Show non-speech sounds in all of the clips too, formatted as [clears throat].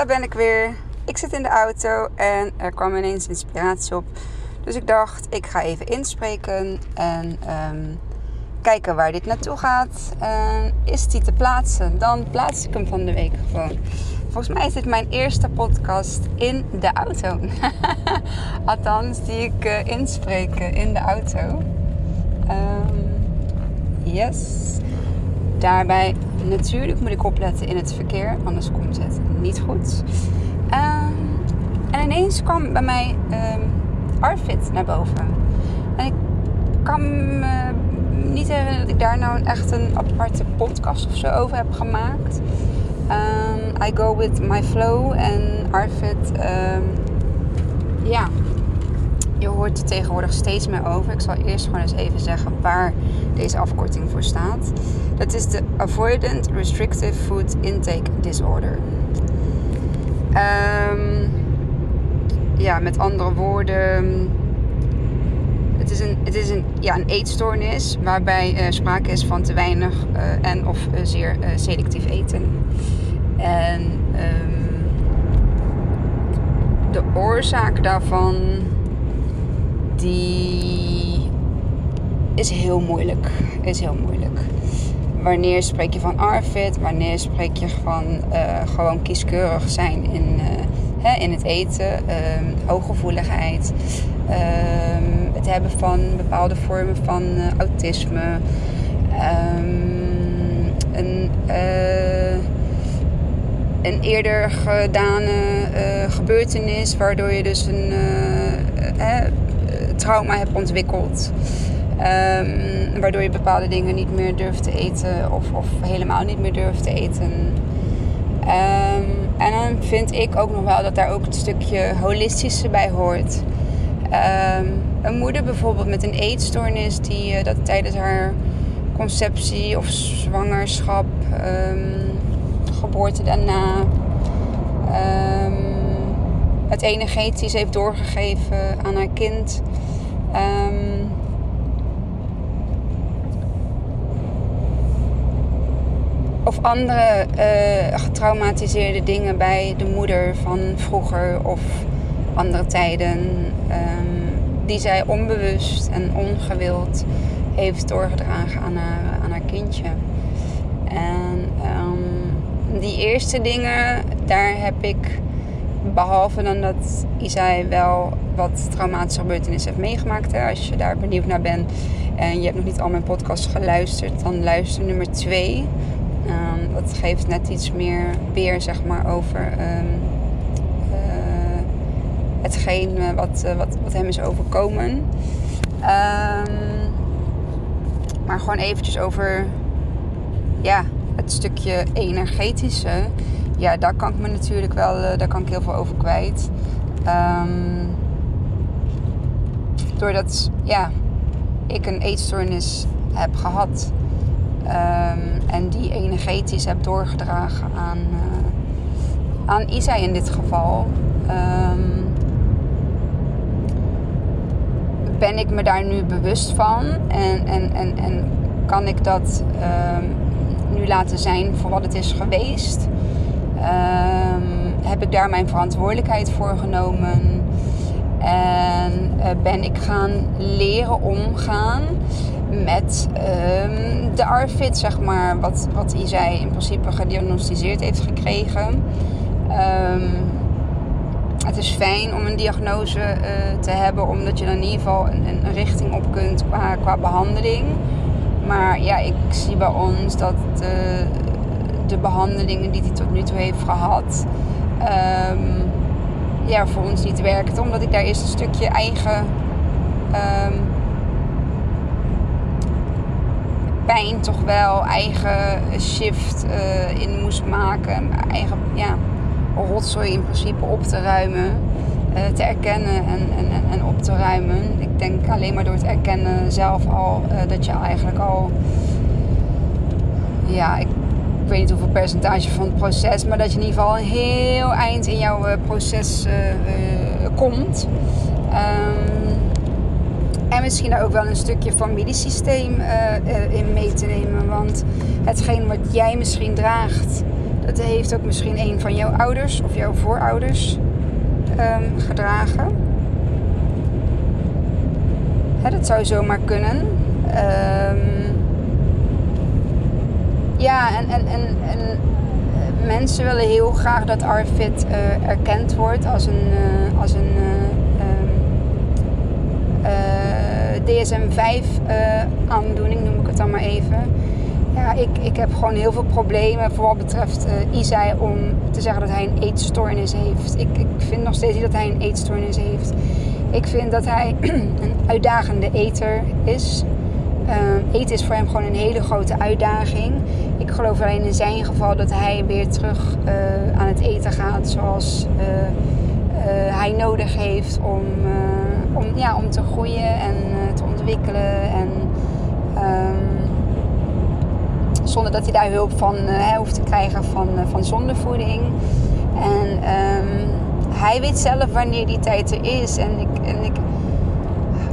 daar ben ik weer. Ik zit in de auto en er kwam ineens inspiratie op. Dus ik dacht, ik ga even inspreken en ehm, kijken waar dit naartoe gaat. En is die te plaatsen? Dan plaats ik hem van de week gewoon. Volgens mij is dit mijn eerste podcast in de auto. [laughs] Althans, die ik uh, inspreek in de auto. Um, yes. Daarbij natuurlijk moet ik opletten in het verkeer, anders komt het niet goed. Um, en ineens kwam bij mij um, Arvid naar boven. En ik kan me niet herinneren dat ik daar nou echt een aparte podcast of zo over heb gemaakt. Um, I go with my flow en Arvid, ja, je hoort er tegenwoordig steeds meer over. Ik zal eerst gewoon eens even zeggen waar deze afkorting voor staat. Dat is de Avoidant Restrictive Food Intake Disorder. Um, ja, met andere woorden. Het is een, het is een, ja, een eetstoornis waarbij uh, sprake is van te weinig uh, en of uh, zeer selectief eten. En um, de oorzaak daarvan die is heel moeilijk. Is heel moeilijk. Wanneer spreek je van ARFID? Wanneer spreek je van uh, gewoon kieskeurig zijn in, uh, hè, in het eten? Um, hooggevoeligheid. Um, het hebben van bepaalde vormen van uh, autisme. Um, een, een eerder gedane gebeurtenis waardoor je dus een trauma hebt ontwikkeld. Um, waardoor je bepaalde dingen niet meer durft te eten of, of helemaal niet meer durft te eten. Um, en dan vind ik ook nog wel dat daar ook een stukje holistische bij hoort. Um, een moeder bijvoorbeeld met een eetstoornis die uh, dat tijdens haar conceptie of zwangerschap, geboorte daarna, het energetisch heeft doorgegeven aan haar kind. Um, of andere uh, getraumatiseerde dingen bij de moeder van vroeger of andere tijden. Um, die zij onbewust en ongewild heeft doorgedragen aan haar, aan haar kindje. En um, die eerste dingen, daar heb ik Behalve dan dat Isai wel wat traumatische gebeurtenissen heeft meegemaakt. Hè. Als je daar benieuwd naar bent en je hebt nog niet al mijn podcasts geluisterd, dan luister nummer 2. Um, ehm, dat geeft net iets meer weer zeg maar, over um, uh, hetgeen uh, wat, uh, wat, wat hem is overkomen. Um, maar gewoon eventjes over ja, het stukje energetische ja, daar kan ik me natuurlijk wel, uh, daar kan ik heel veel over kwijt. Um, doordat ja, ik een eetstoornis heb gehad um, en die energetisch heb doorgedragen aan, uh, aan Isa in dit geval. Um, ben ik me daar nu bewust van en, en, en, en kan ik dat nu laten zijn voor wat het is geweest. Um, heb ik daar mijn verantwoordelijkheid voor genomen. En uh, ben ik gaan leren omgaan met um, de ARFID, zeg maar. Wat, wat zij in principe gediagnosticeerd heeft gekregen. Um, het is fijn om een diagnose uh, te hebben, omdat je dan in ieder geval een, een richting op kunt qua, qua behandeling. Maar ja, ik zie bij ons dat uh, de behandelingen die hij tot nu toe heeft gehad, um, ja, voor ons niet werkt. Omdat ik daar eerst een stukje eigen um, pijn toch wel, eigen shift uh, in moest maken. Eigen ja, rotzooi in principe op te ruimen. Uh, te erkennen en, en, en op te ruimen. Ik denk alleen maar door het erkennen zelf al uh, dat je eigenlijk al ja, ik weet niet hoeveel percentage van het proces, maar dat je in ieder geval een heel eind in jouw eh, proces uh, uh, komt. Um, en misschien daar ook wel een stukje familiesysteem in mee te nemen. Want hetgeen wat jij misschien draagt, Dat heeft ook misschien een van jouw ouders of jouw voorouders ehm, gedragen. Hè, dat zou zomaar kunnen. Um, ja, en, en, en, en eh, mensen willen heel graag dat Arfit uh, erkend wordt als een, uh, als een um, DSM-5 aandoening, noem ik het dan maar even. Ja, ik, ik heb gewoon heel veel problemen voor wat betreft Isai om te zeggen dat hij een eetstoornis heeft. Ik, ik vind nog steeds niet dat hij een eetstoornis heeft. Ik vind dat hij [clears throat] een uitdagende eter is. Uh, eten is voor hem gewoon een hele grote uitdaging. Ik geloof alleen in zijn geval dat hij weer terug uh, aan het eten gaat zoals uh, hij nodig heeft om, om, ja, om te groeien en te ontwikkelen. En, um, zonder dat hij daar hulp van hoeft te krijgen van, van zondevoeding. En um, hij weet zelf wanneer die tijd er is. En, ik, en, ik,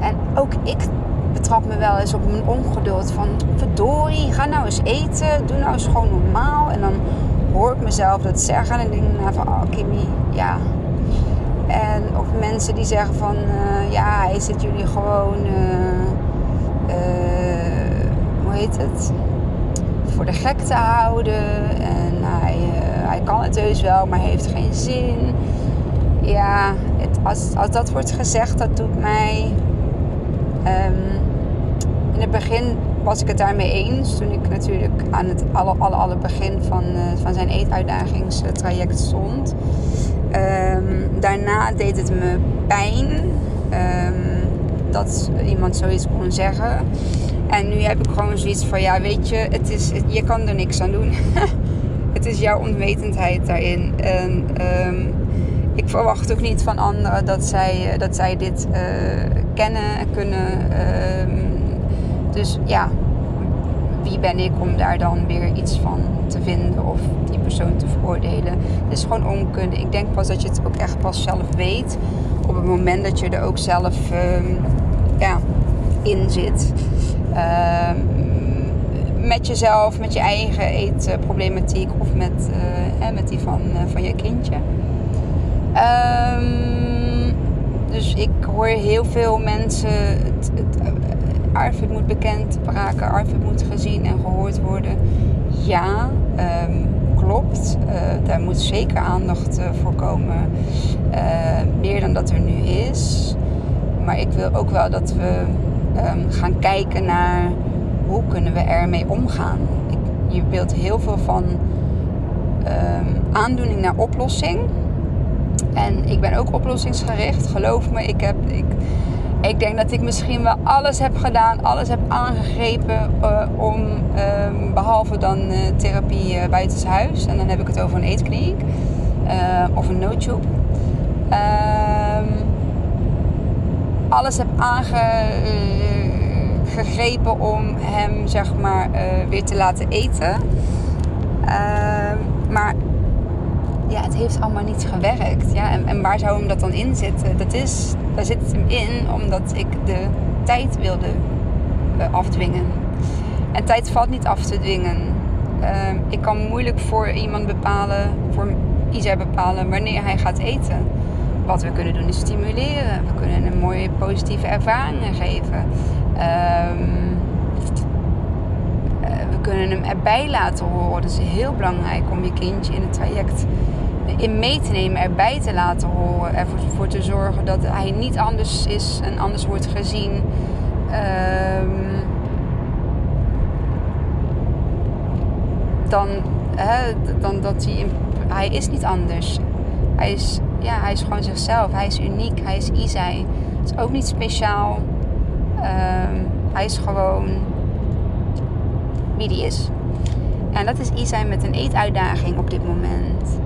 en ook ik betrap me wel eens op mijn ongeduld. Van verdorie, ga nou eens eten. Doe nou eens gewoon normaal. En dan hoor ik mezelf dat zeggen. En denk ik van, oh Kimmy, ja. En of mensen die zeggen van, uh, ja, hij zit jullie gewoon, uh, uh, hoe heet het? Voor de gek te houden. En hij, hij kan het heus wel, maar heeft geen zin. Ja, het, als, als dat wordt gezegd, dat doet mij... Um, in het begin was ik het daarmee eens. Toen ik natuurlijk aan het alle, alle, alle begin van, uh, van zijn eetuitdagingstraject stond. Um, daarna deed het me pijn um, dat iemand zoiets kon zeggen. En nu heb ik gewoon zoiets van, ja weet je, het is, je kan er niks aan doen. [laughs] het is jouw onwetendheid daarin. En um, ik verwacht ook niet van anderen dat zij, dat zij dit uh, kennen en kunnen dus ja, wie ben ik om daar dan weer iets van te vinden of die persoon te veroordelen? Het is gewoon onkunde. Ik denk pas dat je het ook echt pas zelf weet op het moment dat je er ook zelf uh, ja, in zit. Uh, met jezelf, met je eigen eetproblematiek of met, uh, met die van, uh, van je kindje. Um, dus ik hoor heel veel mensen het, het Arvid moet bekend raken, Arvid moet gezien en gehoord worden. Ja, um, klopt. Uh, daar moet zeker aandacht uh, voor komen. Uh, meer dan dat er nu is. Maar ik wil ook wel dat we um, gaan kijken naar hoe kunnen we ermee omgaan. Ik, je wilt heel veel van um, aandoening naar oplossing. En ik ben ook oplossingsgericht. Geloof me, ik heb... Ik, ik denk dat ik misschien wel alles heb gedaan, alles heb aangegrepen uh, om, um, behalve dan uh, therapie uh, buitenshuis. En dan heb ik het over een eetkliniek of een no-tube. Um, alles heb aangegrepen om hem zeg maar weer te laten eten. Ehm, maar ja, het heeft allemaal niet gewerkt. Ja? En, en waar zou hem dat dan in zitten? Dat is, daar zit hem in omdat ik de tijd wilde uh, afdwingen. En tijd valt niet af te dwingen. Uh, ik kan moeilijk voor iemand bepalen, voor Isa bepalen wanneer hij gaat eten. Wat we kunnen doen is stimuleren. We kunnen een mooie positieve ervaringen geven. Um, we kunnen hem erbij laten horen. Dat is heel belangrijk om je kindje in het traject in mee te nemen, erbij te laten horen. Ervoor te zorgen dat hij niet anders is en anders wordt gezien. Um, dan, hè, dan dat hij. Hij is niet anders. Hij is, ja, hij is gewoon zichzelf. Hij is uniek. Hij is Isai. Het is ook niet speciaal. Um, hij is gewoon wie die is. En dat is Isai met een eetuitdaging op dit moment.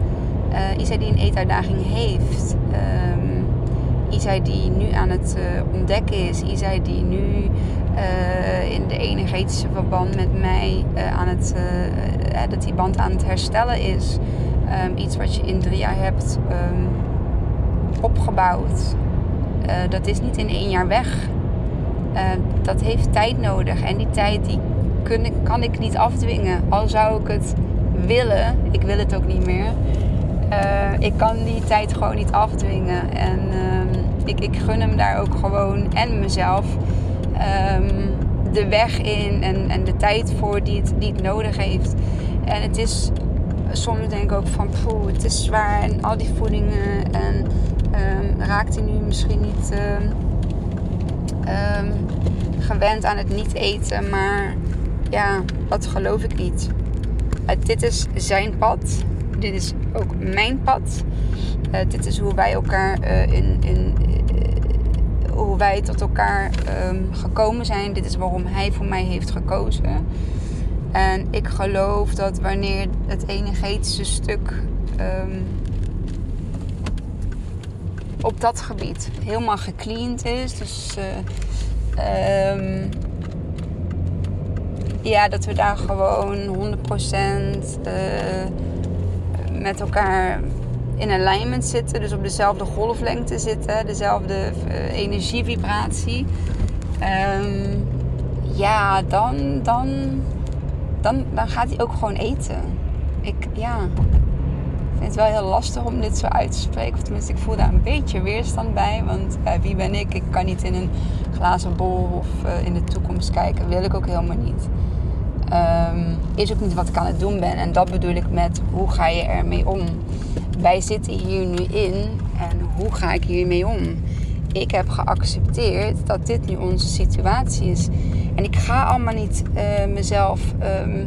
Uh, die een eetuitdaging heeft. Um, die nu aan het uh, ontdekken is. Isai die nu uh, in de energetische verband met mij aan het... dat die band aan het herstellen is. Um, iets wat je in drie jaar hebt um, opgebouwd. dat is niet in één jaar weg. dat heeft tijd nodig. En die tijd die kun, kan ik niet afdwingen. Al zou ik het willen. Ik wil het ook niet meer. Eh, ik kan die tijd gewoon niet afdwingen. En ehm, ik, ik gun hem daar ook gewoon en mezelf ehm, de weg in en, en de tijd voor die het, die het nodig heeft. En het is soms denk ik ook van, poeh, het is zwaar en al die voedingen. En um, raakt hij nu misschien niet gewend aan het niet eten. Maar ja, dat geloof ik niet. Dit is zijn pad. Dit is ook mijn pad. Uh, dit is hoe wij elkaar uh, in, in hoe wij tot elkaar um, gekomen zijn. Dit is waarom hij voor mij heeft gekozen. En ik geloof dat wanneer het energetische stuk um, op dat gebied helemaal gecleaned is. Dus um, ja, dat we daar gewoon 100% uh, met elkaar in alignment zitten. Dus op dezelfde golflengte zitten. Dezelfde uh, energievibratie. Um, ja, dan, dan, dan, dan gaat hij ook gewoon eten. Ik, ja, vind het wel heel lastig om dit zo uit te spreken. Of tenminste, ik voel daar een beetje weerstand bij. Want uh, wie ben ik? Ik kan niet in een glazen bol of uh, in de toekomst kijken. Wil ik ook helemaal niet. Is ook niet wat ik aan het doen ben. En dat bedoel ik met hoe ga je ermee om? Wij zitten hier nu in en hoe ga ik hiermee om? Ik heb geaccepteerd dat dit nu onze situatie is. En ik ga allemaal niet uh, mezelf um,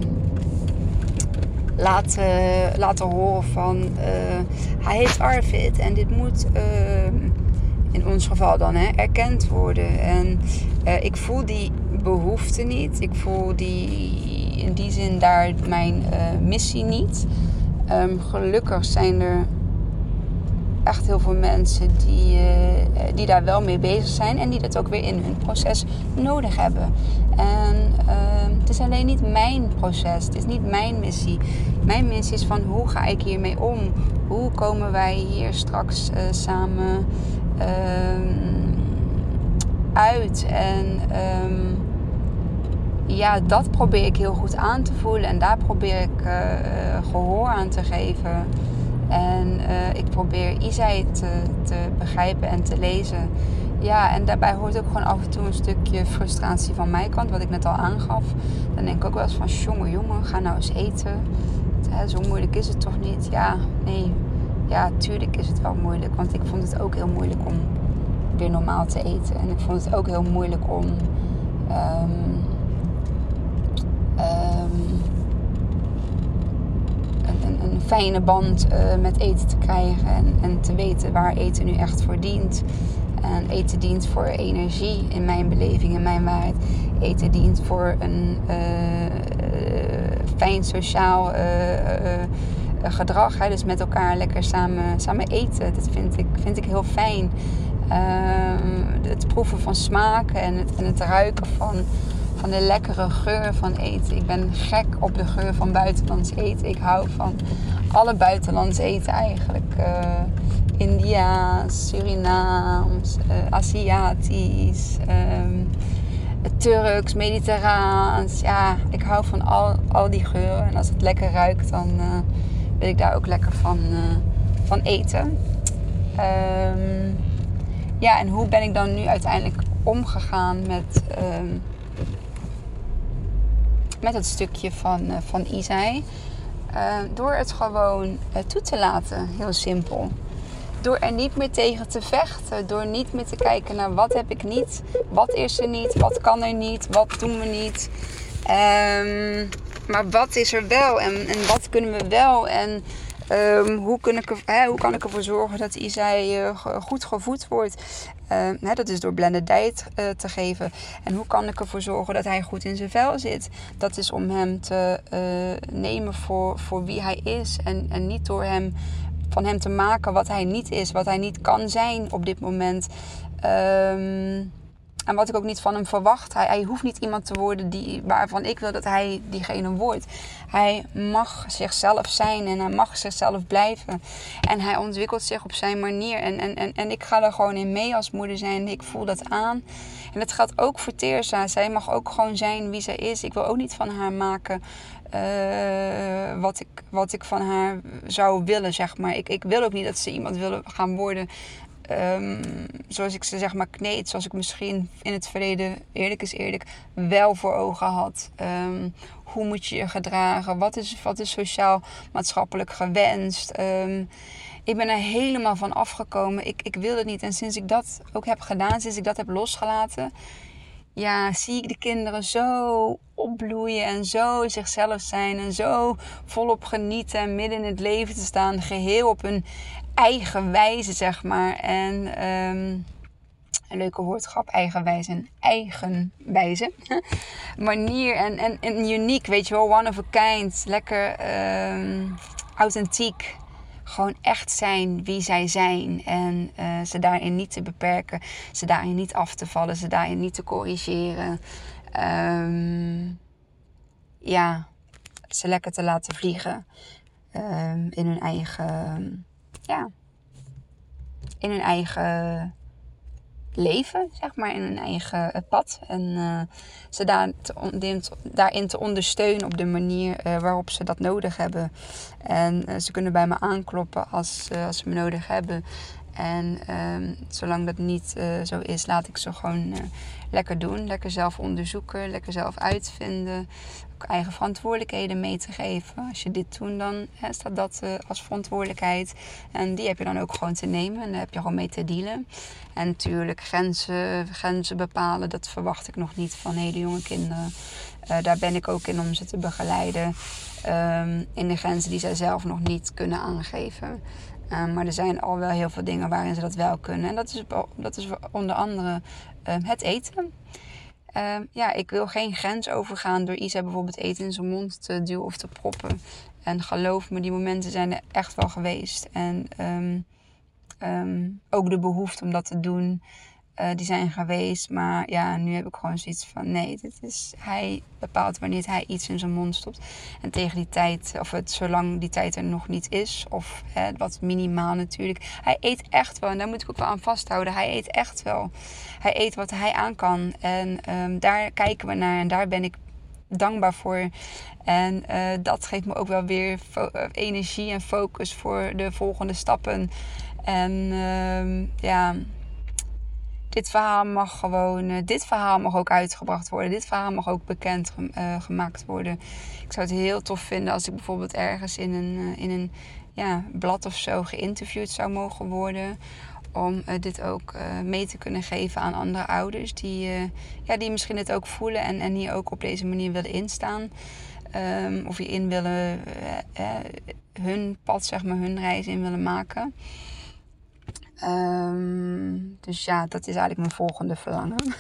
laten, laten horen van uh, hij heeft Arvid en dit moet uh, in ons geval dan hè, erkend worden. En uh, ik voel die behoefte niet. Ik voel die, in die zin daar mijn missie niet. Um, gelukkig zijn er echt heel veel mensen die, uh, die daar wel mee bezig zijn en die dat ook weer in hun proces nodig hebben. En uh, het is alleen niet mijn proces, het is niet mijn missie. Mijn missie is van hoe ga ik hiermee om? Hoe komen wij hier straks uh, samen uit? En ja, dat probeer ik heel goed aan te voelen en daar probeer ik gehoor aan te geven. En uh, ik probeer Isai te, begrijpen en te lezen. Ja, en daarbij hoort ook gewoon af en toe een stukje frustratie van mijn kant, wat ik net al aangaf. Dan denk ik ook wel eens van, jongen, jongen, ga nou eens eten. Hè, zo moeilijk is het toch niet? Ja, nee. Ja, tuurlijk is het wel moeilijk. Want ik vond het ook heel moeilijk om weer normaal te eten. En ik vond het ook heel moeilijk om... Um, um, een fijne band uh, met eten te krijgen. En, en te weten waar eten nu echt voor dient. En eten dient voor energie in mijn beleving, in mijn waarheid. Eten dient voor een uh, fijn sociaal gedrag. Hè? Dus met elkaar lekker samen, samen eten. Dat vind ik, vind ik heel fijn. het proeven van smaken en en het ruiken van van de lekkere geur van eten. Ik ben gek op de geur van buitenlands eten. Ik hou van alle buitenlands eten eigenlijk. Uh, Indiaas, Surinaams, uh, Aziatisch, um, Turks, Mediterraans. Ja, ik hou van al, al die geuren. En als het lekker ruikt, dan uh, wil ik daar ook lekker van, van eten. Um, ja, en hoe ben ik dan nu uiteindelijk omgegaan met... Um, met het stukje van, uh, van Isai. Uh, door het gewoon uh, toe te laten, heel simpel. Door er niet meer tegen te vechten. Door niet meer te kijken naar wat heb ik niet. Wat is er niet. Wat kan er niet. Wat doen we niet. Um, maar wat is er wel. En, en wat kunnen we wel. En Um, hoe, kan ik hè, hoe kan ik ervoor zorgen dat Isai uh, goed gevoed wordt? Uh, hè, dat is door blended diet uh, te geven. En hoe kan ik ervoor zorgen dat hij goed in zijn vel zit? Dat is om hem te nemen voor, voor wie hij is. En, en niet door hem, van hem te maken wat hij niet is. Wat hij niet kan zijn op dit moment. Um, en wat ik ook niet van hem verwacht. Hij, hij, hoeft niet iemand te worden die, waarvan ik wil dat hij diegene wordt. Hij mag zichzelf zijn en hij mag zichzelf blijven. En hij ontwikkelt zich op zijn manier. En, en, en, en ik ga er gewoon in mee als moeder zijn. Ik voel dat aan. En dat geldt ook voor Teersa. Zij mag ook gewoon zijn wie zij is. Ik wil ook niet van haar maken eh, wat, ik, wat ik van haar zou willen, zeg maar. Ik, ik wil ook niet dat ze iemand wil gaan worden ehm, zoals ik ze zeg maar kneed. Zoals ik misschien in het verleden, eerlijk is eerlijk, wel voor ogen had. Ehm, hoe moet je je gedragen? Wat is, wat is sociaal-maatschappelijk gewenst? Ehm, ik ben er helemaal van afgekomen. Ik, ik wil het niet. En sinds ik dat ook heb gedaan, sinds ik dat heb losgelaten, ja, zie ik de kinderen zo opbloeien en zo zichzelf zijn en zo volop genieten en midden in het leven te staan, geheel op hun eigen wijze, zeg maar. En um, een leuke woordgrap, eigenwijze en eigenwijze. [laughs] Manier en, en, uniek, weet je wel, one of a kind. Lekker um, authentiek gewoon echt zijn wie zij zijn. En uh, ze daarin niet te beperken, ze daarin niet af te vallen, ze daarin niet te corrigeren. Um, ja, ze lekker te laten vliegen in hun eigen, ja, in hun eigen leven, zeg maar, in hun eigen eh, pad. En uh, ze daar daarin te ondersteunen op de manier uh, waarop ze dat nodig hebben. En ze kunnen bij me aankloppen als, als ze me nodig hebben. En um, zolang dat niet zo is, laat ik ze gewoon lekker doen. Lekker zelf onderzoeken, lekker zelf uitvinden. Ook eigen verantwoordelijkheden mee te geven. Als je dit doet, dan staat dat uh, als verantwoordelijkheid. En die heb je dan ook gewoon te nemen. En daar heb je gewoon mee te dealen. En natuurlijk grenzen, grenzen bepalen. Dat verwacht ik nog niet van hele jonge kinderen. Daar ben ik ook in om ze te begeleiden. Um, in de grenzen die zij zelf nog niet kunnen aangeven. Um, maar er zijn al wel heel veel dingen waarin ze dat wel kunnen. En dat is, dat is onder andere um, het eten. Um, ja, ik wil geen grens overgaan door Isa bijvoorbeeld eten in zijn mond te duwen of te proppen. En geloof me, die momenten zijn er echt wel geweest. En ook de behoefte om dat te doen. Uh, die zijn geweest. Maar ja, nu heb ik gewoon zoiets van: nee, dit is, hij bepaalt wanneer hij iets in zijn mond stopt. En tegen die tijd, of het zolang die tijd er nog niet is, of hè, wat minimaal natuurlijk. Hij eet echt wel, en daar moet ik ook wel aan vasthouden. Hij eet echt wel. Hij eet wat hij aan kan. En um, daar kijken we naar en daar ben ik dankbaar voor. En uh, dat geeft me ook wel weer energie en focus voor de volgende stappen. En um, ja dit verhaal mag gewoon, uh, dit verhaal mag ook uitgebracht worden. Dit verhaal mag ook bekend uh, gemaakt worden. Ik zou het heel tof vinden als ik bijvoorbeeld ergens in een, uh, in een ja, blad of zo geïnterviewd zou mogen worden. Om dit ook mee te kunnen geven aan andere ouders die, ja, die misschien het ook voelen en, en hier ook op deze manier willen instaan. Um, of hierin willen hun pad, zeg maar, hun reis in willen maken. Um, dus ja, dat is eigenlijk mijn volgende verlangen.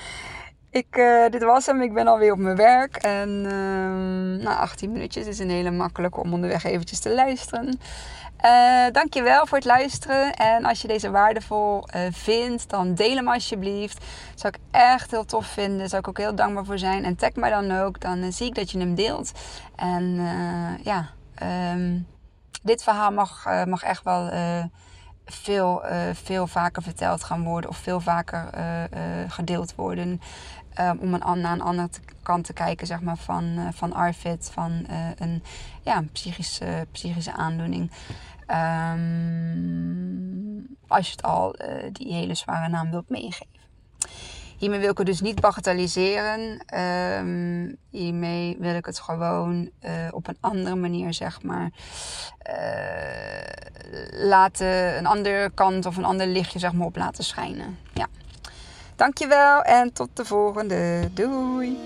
[laughs] ik, uh, dit was hem. Ik ben alweer op mijn werk. En uh, nou, 18 minuutjes is een hele makkelijke om onderweg eventjes te luisteren. Uh, dankjewel voor het luisteren. En als je deze waardevol uh, vindt, dan deel hem alsjeblieft. Zou ik echt heel tof vinden. Zou ik ook heel dankbaar voor zijn. En tag mij dan ook. Dan zie ik dat je hem deelt. En ja, um, dit verhaal mag, mag echt wel veel, uh, veel vaker verteld gaan worden of veel vaker uh, uh, gedeeld worden. om een, naar een andere kant te kijken zeg maar, van, van ARFID, van een ja, psychische, psychische aandoening. Um, als je het al die hele zware naam wilt meegeven. Hiermee wil ik het dus niet bagatelliseren. Um, hiermee wil ik het gewoon uh, op een andere manier, zeg maar, uh, laten, een andere kant of een ander lichtje, zeg maar, op laten schijnen. Ja. Dankjewel en tot de volgende. Doei!